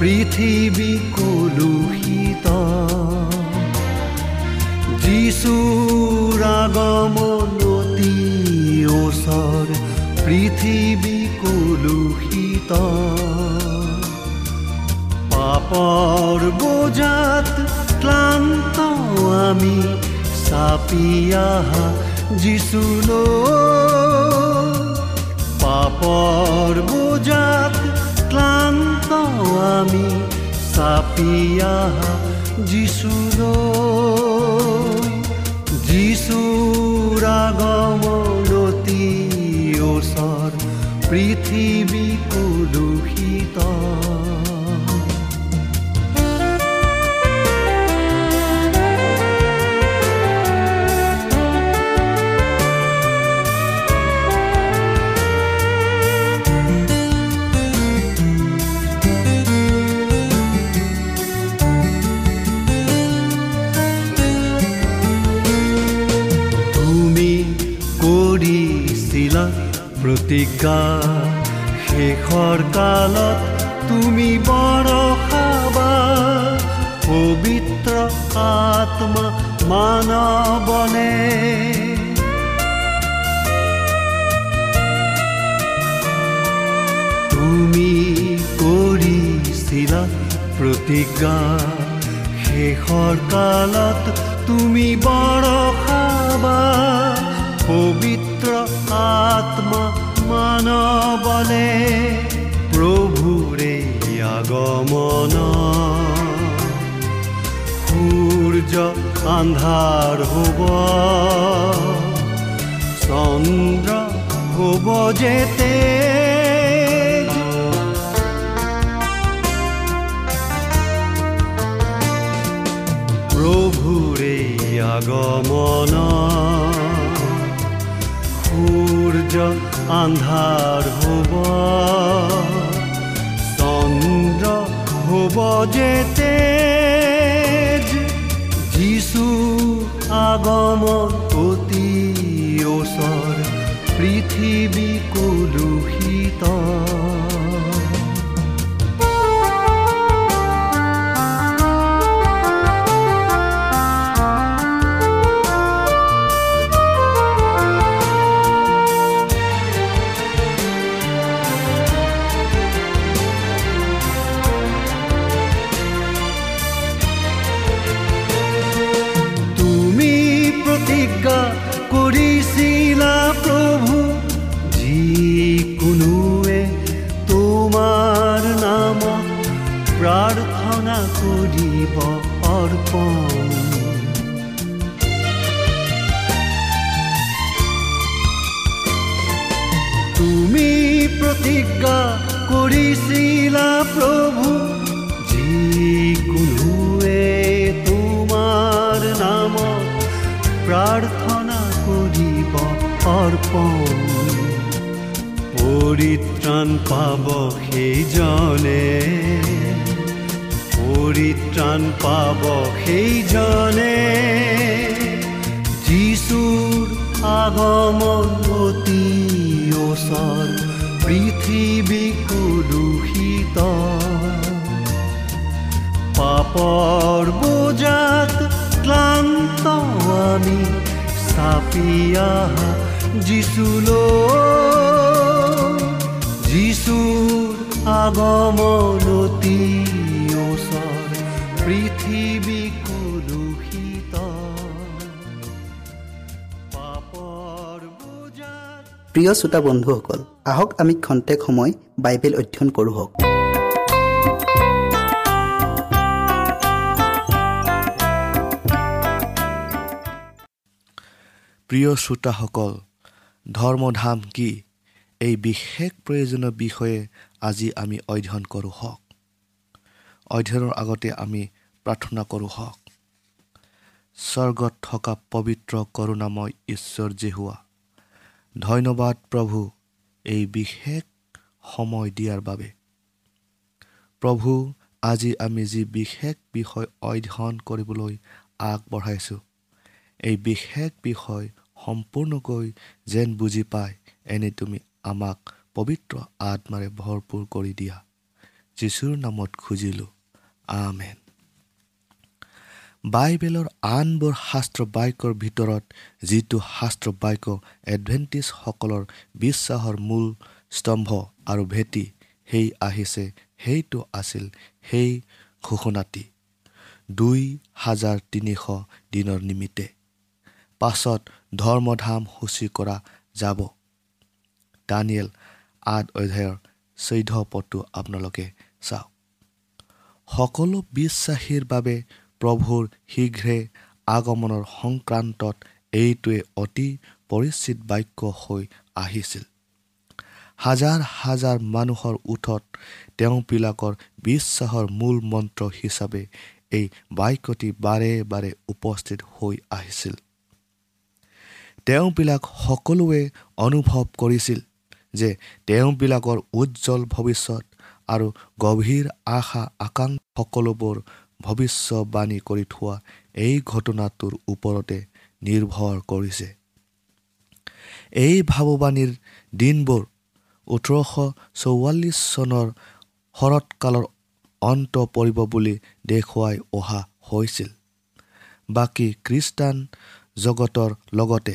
পৃথিৱী কলুষিত। যিচুৰ আগমন অতি ওচৰ পৃথিৱী কলুষিত। পাপৰ বোজাত ক্লান্ত আমি চাপি আহা যিচুলৈ পাপৰ বোজাত ক্লান্ত আমি চাপি আহা যিচুলৈ যিচুৰ প্ৰতিজ্ঞা শেষৰ কালত তুমি বৰষাবা পবিত্ৰ আত্মা মানৱনে। তুমি কৰিছিলা প্ৰতিজ্ঞা শেষৰ কালত তুমি বৰষাবা পবিত্ৰ আত্মা মানৱলে প্ৰভুৰে আগমন। সূৰ্য আন্ধাৰ হ'ব চন্দ্ৰ হ'ব যেতে আন্ধাৰ হ'ব চন্দ্ৰ হ'ব যেতে যিচু আগমন অতি ওচৰ পৃথিৱী কলুষিত। তুমি প্ৰতিজ্ঞা কৰিছিলা প্ৰভু যিকোনোৱে তোমাৰ নামত প্ৰাৰ্থনা কৰিব অৰ্পণ। পৰিত্ৰাণ পাব সেইজনে। পৰিত্ৰাণ পাব সেইজনে। যিচুৰ আগমন অতি পৃথিৱী কুদূষিত পাপৰ বোজাত ক্লান্ত আমি চাপিয়া যিচুলৈ যিচুৰ আগমনতি ওচৰ প্ৰিয় শ্ৰোতা বন্ধুসকল আহক আমি খন্তেক সময় বাইবেল অধ্যয়ন কৰোঁ প্ৰিয় শ্ৰোতাসকল ধৰ্মধাম কি? এই বিশেষ প্ৰয়োজনীয় বিষয়ে আজি আমি অধ্যয়ন কৰোঁ হওক। অধ্যয়নৰ আগতে আমি প্ৰাৰ্থনা কৰোঁ হওক। স্বৰ্গত থকা পবিত্ৰ কৰোণাময় ঈশ্বৰ জেহুৱা ধন্যবাদ প্ৰভু এই বিশেষ সময় দিয়াৰ বাবে। প্ৰভু আজি আমি যি বিশেষ বিষয় অধ্যয়ন কৰিবলৈ আগবঢ়াইছোঁ এই বিশেষ বিষয় সম্পূৰ্ণকৈ যেন বুজি পায় এনে তুমি আমাক পবিত্ৰ আত্মাৰে ভৰপূৰ কৰি দিয়া। যীশুৰ নামত খুজিলোঁ। আমেন। বাইবেলৰ আনবোৰ শাস্ত্ৰ বাক্যৰ ভিতৰত যিটো শাস্ত্ৰ বাক্য এডভেণ্টিছসকলৰ বিশ্বাসৰ মূল স্তম্ভ আৰু ভেটি সেই আহিছে সেইটো আছিল সেই ঘোষণাটি। দুই হাজাৰ তিনিশ দিনৰ নিমিত্তে। পাছত ধৰ্মধাম সূচী কৰা যাব। দানিয়েল আঠ অধ্যায়ৰ চৈধ্য পদটো আপোনালোকে চাওক। সকলো বিশ্বাসীৰ বাবে প্ৰভুৰ শীঘ্ৰে আগমনৰ সংক্ৰান্তত এইটোৱে অতি পৰিচিত বাক্য হৈ আহিছিল। হাজাৰ হাজাৰ মানুহৰ ওঠত তেওঁবিলাকৰ বিশ্বাসৰ মূল মন্ত্ৰ হিচাপে এই বাক্যটি বাৰে বাৰে উপস্থিত হৈ আহিছিল। তেওঁবিলাক সকলোৱে অনুভৱ কৰিছিল যে তেওঁবিলাকৰ উজ্জ্বল ভৱিষ্যত আৰু গভীৰ আশা আকাংক্ষা সকলোবোৰ ভৱিষ্যবাণী কৰি থোৱা এই ঘটনাটোৰ ওপৰতে নিৰ্ভৰ কৰিছে। এই ভাৱবাণীৰ দিনবোৰ ওঠৰশ চৌৱাল্লিছ চনৰ শৰৎকালৰ অন্ত পৰিব বুলি দেখুৱাই অহা হৈছিল। বাকী খ্ৰীষ্টান জগতৰ লগতে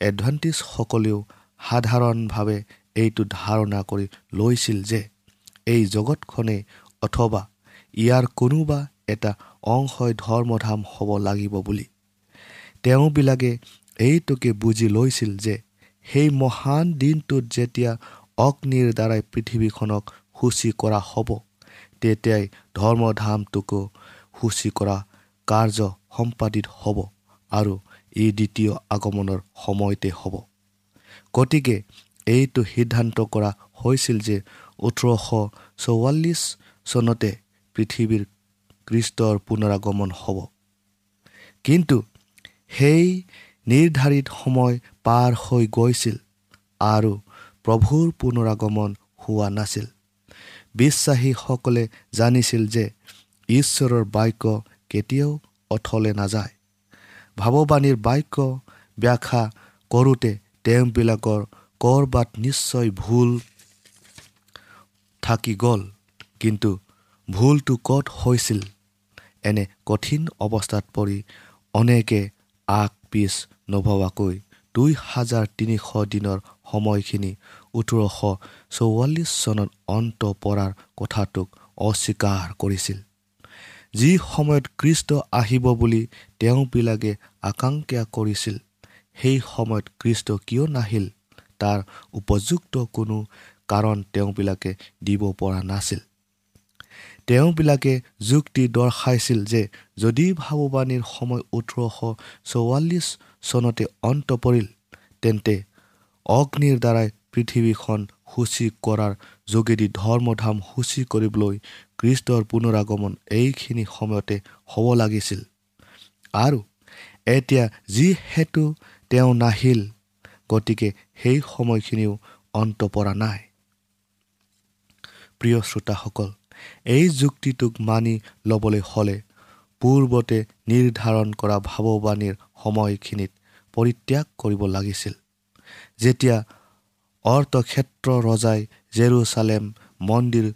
এডভান্টিছসকলেও সাধাৰণভাৱে এইটো ধাৰণা কৰি লৈছিল যে এই জগতখনেই অথবা ইয়াৰ কোনোবা এটা অংশই ধৰ্মধাম হ'ব লাগিব বুলি। তেওঁবিলাকে এইটোকে বুজি লৈছিল যে সেই মহান দিনটোত যেতিয়া অগ্নিৰ দ্বাৰাই পৃথিৱীখনক সূচী কৰা হ'ব তেতিয়াই ধৰ্মধামটোকো সূচী কৰা কাৰ্য সম্পাদিত হ'ব আৰু ই দ্বিতীয় আগমনৰ সময়তে হ'ব। গতিকে এইটো সিদ্ধান্ত কৰা হৈছিল যে ওঠৰশ চৌৱাল্লিছ চনতে পৃথিৱীৰ কৃষ্টৰ পুনৰাগমন হ'ব। কিন্তু সেই নিৰ্ধাৰিত সময় পাৰ হৈ গৈছিল আৰু প্ৰভুৰ পুনৰাগমন হোৱা নাছিল। বিশ্বাসীসকলে জানিছিল যে ঈশ্বৰৰ বাক্য কেতিয়াও অথলে নাযায়। ভাৱবাণীৰ বাক্য ব্যাখ্যা কৰোঁতে তেওঁবিলাকৰ ক'ৰবাত নিশ্চয় ভুল থাকি গ'ল কিন্তু ভুলটো ক'ত হৈছিল? এনে কঠিন অৱস্থাত পৰি অনেকে আগ পিছ নভৱাকৈ দুই হাজাৰ তিনিশ দিনৰ সময়খিনি ওঠৰশ চৌৱাল্লিছ চনত অন্ত পৰাৰ কথাটোক অস্বীকাৰ কৰিছিল। যি সময়ত কৃষ্ট আহিব বুলি তেওঁবিলাকে আকাংক্ষা কৰিছিল সেই সময়ত কৃষ্ট কিয় নাহিল তাৰ উপযুক্ত কোনো কাৰণ তেওঁবিলাকে দিব পৰা নাছিল। তেওঁবিলাকে যুক্তি দৰ্শাইছিল যে যদি ভাৱবাণীৰ সময় ওঠৰশ চৌৱাল্লিছ চনতে অন্ত পৰিল তেন্তে অগ্নিৰ দ্বাৰাই পৃথিৱীখন সূচী কৰাৰ যোগেদি ধৰ্মধাম সূচী কৰিবলৈ কৃষ্টৰ পুনৰাগমন এইখিনি সময়তে হ'ব লাগিছিল। আৰু এতিয়া যিহেতু তেওঁ নাহিল গতিকে সেই সময়খিনিও অন্ত পৰা নাই। প্ৰিয় শ্ৰোতাসকল এই যুক্তিটোক মানি ল'বলৈ হ'লে পূৰ্বতে নিৰ্ধাৰণ কৰা ভাৱবাণীৰ সময়খিনিত পৰিত্যাগ কৰিব লাগিছিল। যেতিয়া অৰ্থক্ষেত্ৰ ৰজাই জেৰুচালেম মন্দিৰ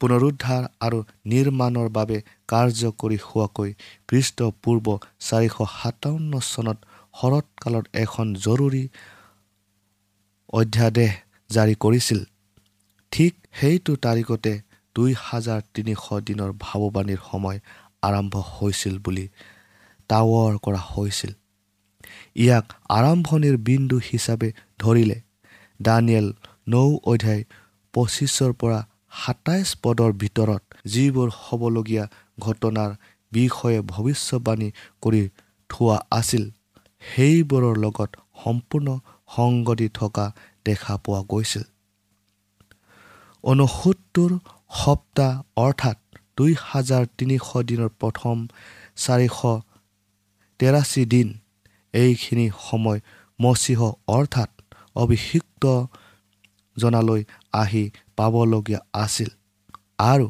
পুনৰুদ্ধাৰ আৰু নিৰ্মাণৰ বাবে কাৰ্যকৰী হোৱাকৈ খ্ৰীষ্টপূৰ্ব চাৰিশ সাতাৱন্ন চনত শৰৎকালত এখন জৰুৰী অধ্যাদেশ জাৰি কৰিছিল। ঠিক সেইটো তাৰিখতে দুই হাজাৰ তিনিশ দিনৰ ভাৱবাণীৰ সময় আৰম্ভ হৈছিল বুলি টাৱৰ কৰা হৈছিল। ইয়াক আৰম্ভণিৰ বিন্দু হিচাপে ধৰিলে দানিয়েল নৌ অধ্যায় পঁচিছৰ পৰা সাতাইছ পদৰ ভিতৰত যিবোৰ হ'বলগীয়া ঘটনাৰ বিষয়ে ভৱিষ্যবাণী কৰি থোৱা আছিল সেইবোৰৰ লগত সম্পূৰ্ণ সংগতি থকা দেখা পোৱা গৈছিল। ঊনসত্তৰ সপ্তাহ অৰ্থাৎ দুই হাজাৰ তিনিশ দিনৰ প্ৰথম চাৰিশ তেৰাশী দিন। এইখিনি সময় মচিহ অৰ্থাৎ অভিষিক্ত জনালৈ আহি পাবলগীয়া আছিল। আৰু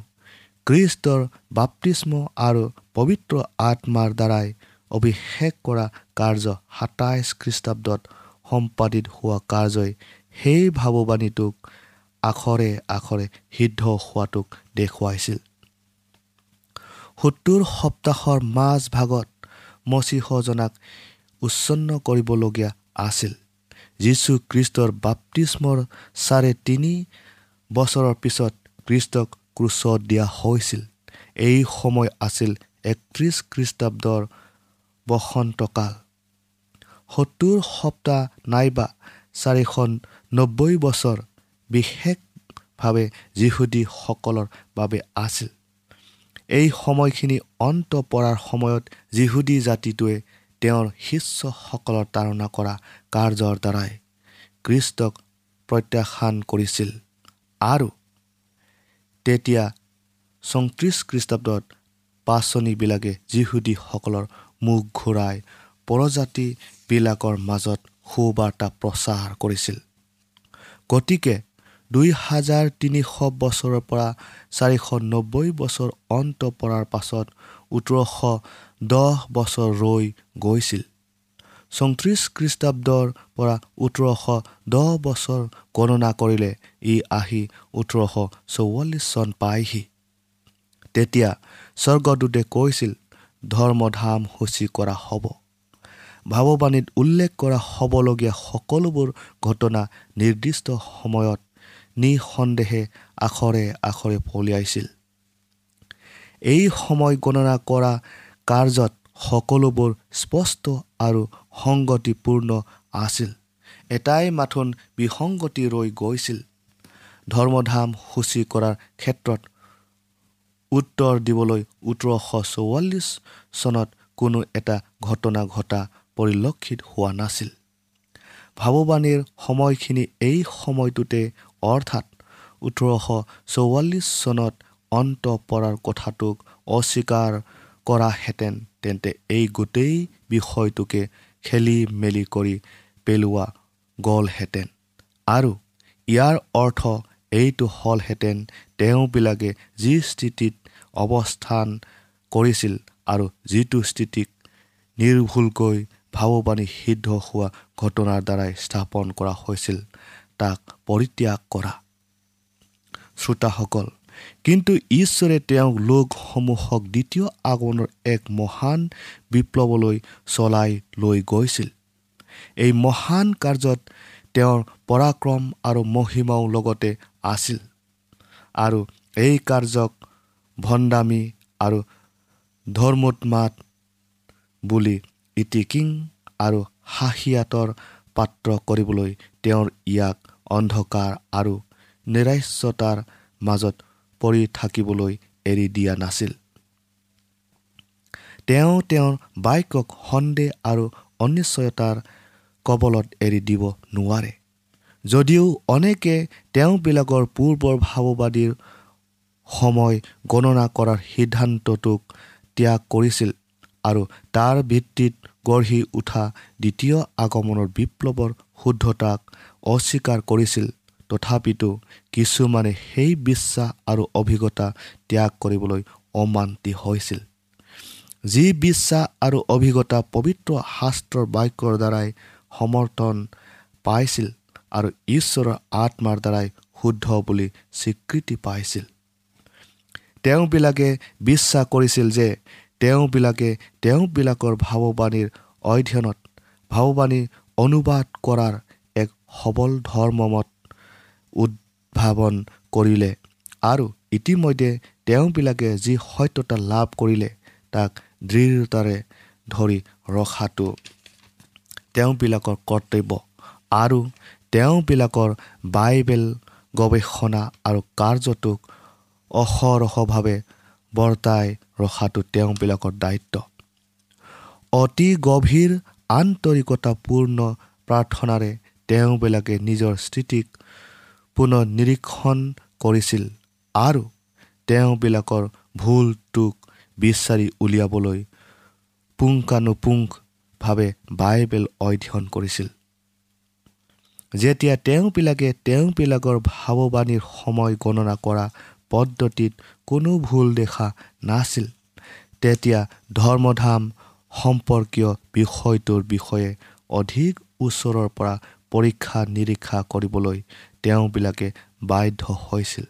খ্ৰীষ্টৰ বাপ্তিস্ম আৰু পবিত্ৰ আত্মাৰ দ্বাৰাই অভিষেক কৰা কাৰ্য সাতাইছ খ্ৰীষ্টাব্দত সম্পাদিত হোৱা কাৰ্যই সেই ভাৱবাণীটোক আখৰে আখৰে সিদ্ধ হোৱাটোক দেখুৱাইছিল। সত্তৰ সপ্তাহৰ মাজভাগত মচিহজনাক উচ্ছন্ন কৰিবলগীয়া আছিল। যীশু খ্ৰীষ্টৰ বাপ্তিস্মৰ চাৰে তিনি বছৰৰ পিছত খ্ৰীষ্টক ক্ৰুচত দিয়া হৈছিল। এই সময় আছিল একত্ৰিছ খ্ৰীষ্টাব্দৰ বসন্তকাল। সত্তৰ সপ্তাহ নাইবা চাৰিশ নব্বৈ বছৰ বিশেষভাৱে যিহুদীসকলৰ বাবে আছিল। এই সময়খিনি অন্ত পৰাৰ সময়ত যিহুদী জাতিটোৱে তেওঁৰ শিষ্যসকলৰ তাৰণা কৰা কাৰ্যৰ দ্বাৰাই খ্ৰীষ্টক প্ৰত্যাখ্যান কৰিছিল আৰু তেতিয়া চৌত্ৰিছ খ্ৰীষ্টাব্দত পাচনিবিলাকে যিহুদীসকলৰ মুখ ঘূৰাই প্ৰজাতিবিলাকৰ মাজত সুবাৰ্তা প্ৰচাৰ কৰিছিল। গতিকে দুই হাজাৰ তিনিশ বছৰৰ পৰা চাৰিশ নব্বৈ বছৰ অন্ত পৰাৰ পাছত ওঠৰশ দহ বছৰ ৰৈ গৈছিল। চৌত্ৰিছ খ্ৰীষ্টাব্দৰ পৰা ওঠৰশ দহ বছৰ গণনা কৰিলে ই আহি ওঠৰশ চৌৱাল্লিছ চন পায়হি তেতিয়া স্বৰ্গদূতে কৈছিল ধৰ্মধাম সূচী কৰা হ'ব। ভাৱবাণীত উল্লেখ কৰা হ'বলগীয়া সকলোবোৰ ঘটনা নিৰ্দিষ্ট সময়ত নিঃসন্দেহে আখৰে আখৰে ফলিয়াইছিল এই সময় গণনা কৰা কাৰ্যত সকলোবোৰ স্পষ্ট আৰু সংগতিপূৰ্ণ আছিল। এটাই মাথোন বিসংগতি ৰৈ গৈছিল। ধৰ্মধাম সূচী কৰাৰ ক্ষেত্ৰত উত্তৰ দিবলৈ ওঠৰশ চৌৱাল্লিছ চনত কোনো এটা ঘটনা ঘটা পৰিলক্ষিত হোৱা নাছিল। ভাৱবাণীৰ সময়খিনি এই সময়টোতে অৰ্থাৎ ওঠৰশ চৌৱাল্লিছ চনত অন্ত পৰাৰ কথাটোক অস্বীকাৰ কৰাহেঁতেন তেন্তে এই গোটেই বিষয়টোকে খেলি মেলি কৰি পেলোৱা গ'লহেঁতেন। আৰু ইয়াৰ অৰ্থ এইটো হ'লহেঁতেন তেওঁবিলাকে যি স্থিতিত অৱস্থান কৰিছিল আৰু যিটো স্থিতিক নিৰ্ভুলকৈ ভাৱবাণী সিদ্ধ হোৱা ঘটনাৰ দ্বাৰাই স্থাপন কৰা হৈছিল। তাক পৰিত্যাগ কৰা। শ্ৰোতাসকল কিন্তু ঈশ্বৰে তেওঁক লোকসমূহক দ্বিতীয় আগমনৰ এক মহান বিপ্লৱলৈ চলাই লৈ গৈছিল। এই মহান কাৰ্যত তেওঁৰ পৰাক্ৰম আৰু মহিমাও লগতে আছিল। আৰু এই কাৰ্যক ভণ্ডামী আৰু ধৰ্মোৎমাত বুলি ইটিকিং আৰু হাঁহিয়াতৰ পাত্ৰ কৰিবলৈ তেওঁৰ ইয়াক অন্ধকাৰ আৰু নিৰাশ্যতাৰ মাজত পৰি থাকিবলৈ এৰি দিয়া নাছিল। তেওঁ তেওঁৰ বাক্যক সন্দেহ আৰু অনিশ্চয়তাৰ কবলত এৰি দিব নোৱাৰে। যদিও অনেকে তেওঁবিলাকৰ পূৰ্বৰ ভাৱবাদীৰ সময় গণনা কৰাৰ সিদ্ধান্তটোক ত্যাগ কৰিছিল আৰু তাৰ ভিত্তিত গঢ়ি উঠা দ্বিতীয় আগমনৰ বিপ্লৱৰ শুদ্ধতাক অস্বীকাৰ কৰিছিল। তথাপিতো কিছুমানে সেই বিশ্বাস আৰু অভিজ্ঞতা ত্যাগ কৰিবলৈ অমান্তি হৈছিল। যি বিশ্বাস আৰু অভিজ্ঞতা পবিত্ৰ শাস্ত্ৰৰ বাক্যৰ দ্বাৰাই সমৰ্থন পাইছিল আৰু ঈশ্বৰৰ আত্মাৰ দ্বাৰাই শুদ্ধ বুলি স্বীকৃতি পাইছিল। তেওঁবিলাকে বিশ্বাস কৰিছিল যে তেওঁবিলাকে তেওঁবিলাকৰ ভাৱবাণীৰ অধ্যয়নত ভাৱবাণী অনুবাদ কৰাৰ এক সবল ধৰ্মমত উদ্ভাৱন কৰিলে আৰু ইতিমধ্যে তেওঁবিলাকে যি সত্যতা লাভ কৰিলে তাক দৃঢ়তাৰে ধৰি ৰখাটো তেওঁবিলাকৰ কৰ্তব্য আৰু তেওঁবিলাকৰ বাইবেল গৱেষণা আৰু কাৰ্যটোক অহৰহভাৱে বৰ্তাই ৰখাটো তেওঁবিলাকৰ দায়িত্ব। অতি গভীৰ আন্তৰিকতাপূৰ্ণ প্ৰাৰ্থনাৰে তেওঁবিলাকে নিজৰ স্থিতিক পুনৰ নিৰীক্ষণ কৰিছিল আৰু তেওঁবিলাকৰ ভুলটোক বিচাৰি উলিয়াবলৈ পুংখানুপুংখভাৱে বাইবেল অধ্যয়ন কৰিছিল। যেতিয়া তেওঁবিলাকে তেওঁবিলাকৰ ভাৱবাণীৰ সময় গণনা কৰা পদ্ধতিত কোনো ভুল দেখা নাছিল। তেতিয়া ধৰ্মধাম সম্পৰ্কীয় বিষয়টোৰ বিষয়ে অধিক ওচৰৰ পৰা পৰীক্ষা নিৰীক্ষা কৰিবলৈ তেওঁবিলাকে বাধ্য হৈছিল।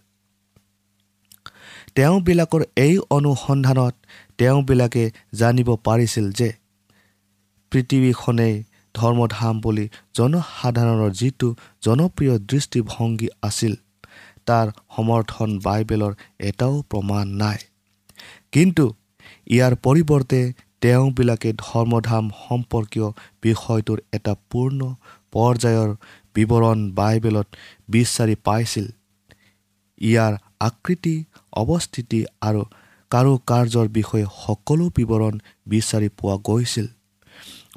তেওঁবিলাকৰ এই অনুসন্ধানত তেওঁবিলাকে জানিব পাৰিছিল যে পৃথিৱীখনেই ধৰ্মধাম বুলি জনসাধাৰণৰ যিটো জনপ্ৰিয় দৃষ্টিভংগী আছিল তাৰ সমৰ্থন বাইবেলৰ এটাও প্ৰমাণ নাই। কিন্তু ইয়াৰ পৰিৱৰ্তে তেওঁবিলাকে ধৰ্মধাম সম্পৰ্কীয় বিষয়টোৰ এটা পূৰ্ণ পৰ্যায়ৰ বিৱৰণ বাইবেলত বিচাৰি পাইছিল। ইয়াৰ আকৃতি অৱস্থিতি আৰু কাৰুকাৰ্যৰ বিষয়ে সকলো বিৱৰণ বিচাৰি পোৱা গৈছিল।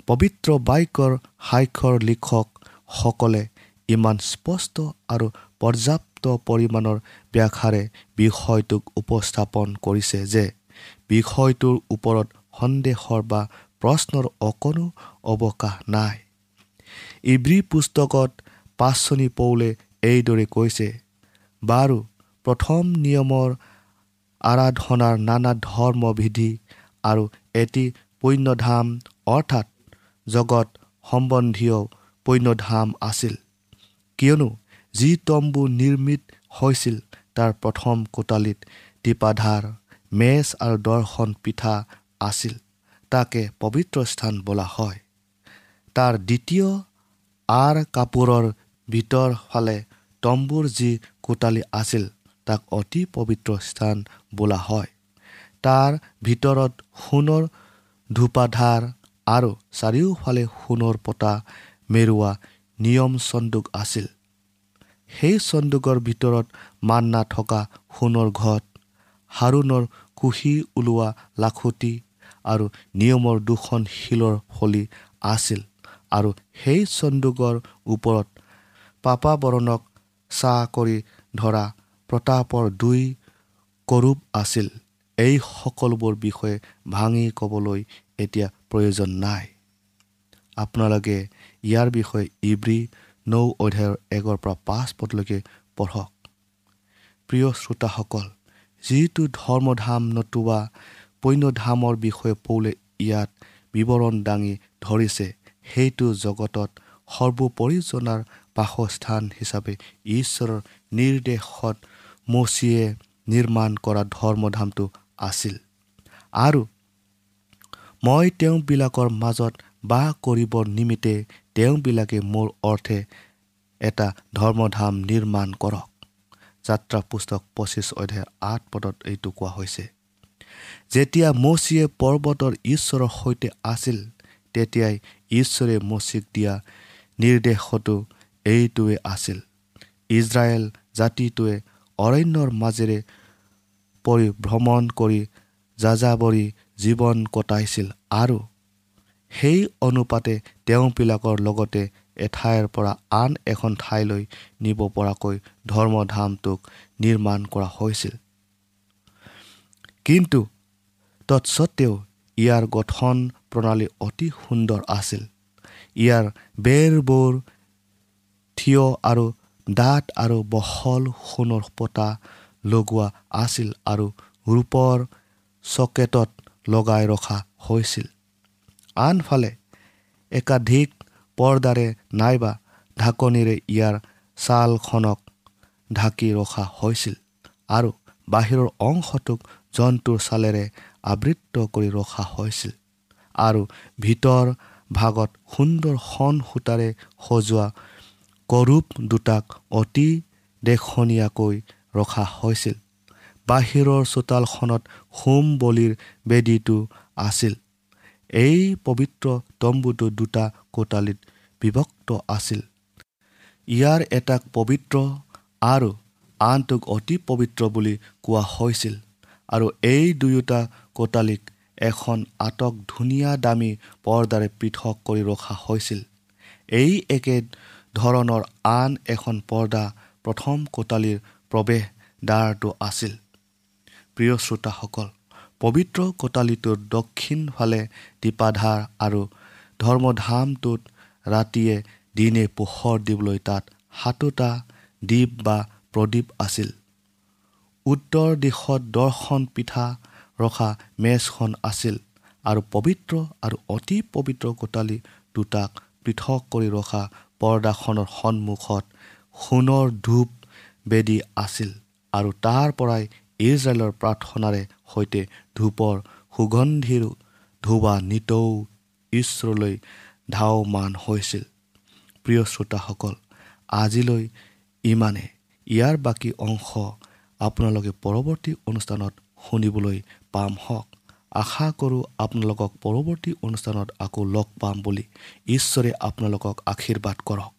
পবিত্ৰ বাক্যৰ সাক্ষৰ লিখকসকলে ইমান স্পষ্ট আৰু পৰ্যাপ্ত পৰিমাণৰ ব্যাখ্যাৰে বিষয়টোক উপস্থাপন কৰিছে যে বিষয়টোৰ ওপৰত সন্দেহৰ বা প্ৰশ্নৰ অকণো অৱকাশ নাই। ইব্ৰী পুস্তকত পাঁচনি পৌলে এইদৰে কৈছে বাৰু প্ৰথম নিয়মৰ আৰাধনাৰ নানা ধৰ্মবিধি আৰু এটি পুণ্যধাম অৰ্থাৎ জগত সম্বন্ধীয় পুণ্যধাম আছিল। কিয়নো যি তম্বু নিৰ্মিত হৈছিল তাৰ প্ৰথম কোটালিত টিপাধাৰ মেচ আৰু দৰ্শন পিঠা আছিল। তাকে পবিত্ৰ স্থান বোলা হয়। তাৰ দ্বিতীয় আৰ কাপোৰৰ ভিতৰ ফালে তম্বুৰ যি কোটালি আছিল তাক অতি পবিত্ৰ স্থান বোলা হয়। তাৰ ভিতৰত সোণৰ ধূপাধাৰ আৰু চাৰিওফালে সোণৰ পতা মেৰুৱা নিয়ম চন্দুক আছিল। সেই চন্দুকৰ ভিতৰত মান্না থকা সোণৰ ঘট হাৰুণৰ কুঁহি ওলোৱা লাখুটি আৰু নিয়মৰ দুখন শিলৰ ফলি আছিল আৰু সেই চন্দুকৰ ওপৰত পাপাবৰণক চাহ কৰি ধৰা প্ৰতাপৰ দুই কৰূপ আছিল। এই সকলোবোৰ বিষয়ে ভাঙি ক'বলৈ এতিয়া প্ৰয়োজন নাই। আপোনালোকে ইয়াৰ বিষয়ে ইব্ৰী নৌ অধ্যায়ৰ একৰ পৰা পাঁচ পদলৈকে পঢ়ক। প্ৰিয় শ্ৰোতাসকল যিটো ধৰ্মধাম নতুবা পণ্যধামৰ বিষয়ে পৌলে ইয়াত বিৱৰণ দাঙি ধৰিছে সেইটো জগতত সৰ্বোপৰিজনাৰ বাসস্থান হিচাপে ঈশ্বৰৰ নিৰ্দেশত মচিয়ে নিৰ্মাণ কৰা ধৰ্মধামটো আছিল। আৰু মই তেওঁবিলাকৰ মাজত বাস কৰিবৰ নিমিত্তে তেওঁবিলাকে মোৰ অৰ্থে এটা ধৰ্মধাম নিৰ্মাণ কৰক। যাত্ৰা পুস্তক পঁচিছ অধ্যায় আঠ পদত এইটো কোৱা হৈছে। যেতিয়া মচিয়ে পৰ্বতৰ ঈশ্বৰৰ সৈতে আছিল তেতিয়াই ঈশ্বৰে মচিক দিয়া নিৰ্দেশতো এইটোৱে আছিল। ইজৰাইল জাতিটোৱে অৰণ্যৰ মাজেৰে পৰিভ্ৰমণ কৰি যাযাবৰী জীৱন কটাইছিল আৰু সেই অনুপাতে তেওঁবিলাকৰ লগতে এঠাইৰ পৰা আন এখন ঠাইলৈ নিব পৰাকৈ ধৰ্মধামটোক নিৰ্মাণ কৰা হৈছিল। কিন্তু তৎসত্বেও ইয়াৰ গঠন প্ৰণালী অতি সুন্দৰ আছিল। ইয়াৰ বেৰবোৰ থিয় আৰু ডাঠ আৰু বহল সোণৰ পতা লগোৱা আছিল আৰু ৰূপৰ চকেটত লগাই ৰখা হৈছিল। আনফালে একাধিক পৰ্দাৰে নাইবা ঢাকনিৰে ইয়াৰ ছালখনক ঢাকি ৰখা হৈছিল আৰু বাহিৰৰ অংশটোক জন্তুৰ ছালেৰে আবৃত্ত কৰি ৰখা হৈছিল আৰু ভিতৰ ভাগত সুন্দৰ সন সূতাৰে সজোৱা কৰূপ দুটাক অতি দেখনীয়াকৈ ৰখা হৈছিল। বাহিৰৰ চোতালখনত হোম বলিৰ বেদীটো আছিল। এই পবিত্ৰ তম্বুটো দুটা কোটালিত বিভক্ত আছিল। ইয়াৰ এটাক পবিত্ৰ আৰু আনটোক অতি পবিত্ৰ বুলি কোৱা হৈছিল আৰু এই দুয়োটা কোটালিক এখন আটক ধুনীয়া দামী পৰ্দাৰে পৃথক কৰি ৰখা হৈছিল। এই একে ধৰণৰ আন এখন পৰ্দা প্ৰথম কোটালিৰ প্ৰৱেশ দ্বাৰটো আছিল। প্ৰিয় শ্ৰোতাসকল পবিত্ৰ কোটালিটোৰ দক্ষিণ ফালে দীপাধাৰ আৰু ধৰ্মধামটোত ৰাতিয়ে দিনে পোহৰ দিবলৈ তাত সাতোটা দ্বীপ বা প্ৰদীপ আছিল। উত্তৰ দিশত দৰ্শন পিঠা ৰখা মেজখন আছিল আৰু পবিত্ৰ আৰু অতি পবিত্ৰ কোটালি দুটাক পৃথক কৰি ৰখা পৰ্দাখনৰ সন্মুখত সোণৰ ধূপ বেদী আছিল আৰু তাৰ পৰাই ইজৰাইলৰ প্ৰাৰ্থনাৰে সৈতে ধূপৰ সুগন্ধিৰ ধোবা নিতৌ ঈশ্বৰলৈ ধাওমান হৈছিল। প্ৰিয় শ্ৰোতাসকল আজিলৈ ইমানে। ইয়াৰ বাকী অংশ আপোনালোকে পৰৱৰ্তী অনুষ্ঠানত শুনিবলৈ পাম হওক। আশা কৰোঁ আপোনালোকক পৰৱৰ্তী অনুষ্ঠানত আকৌ লগ পাম বুলি ঈশ্বৰে আপোনালোকক আশীৰ্বাদ কৰক।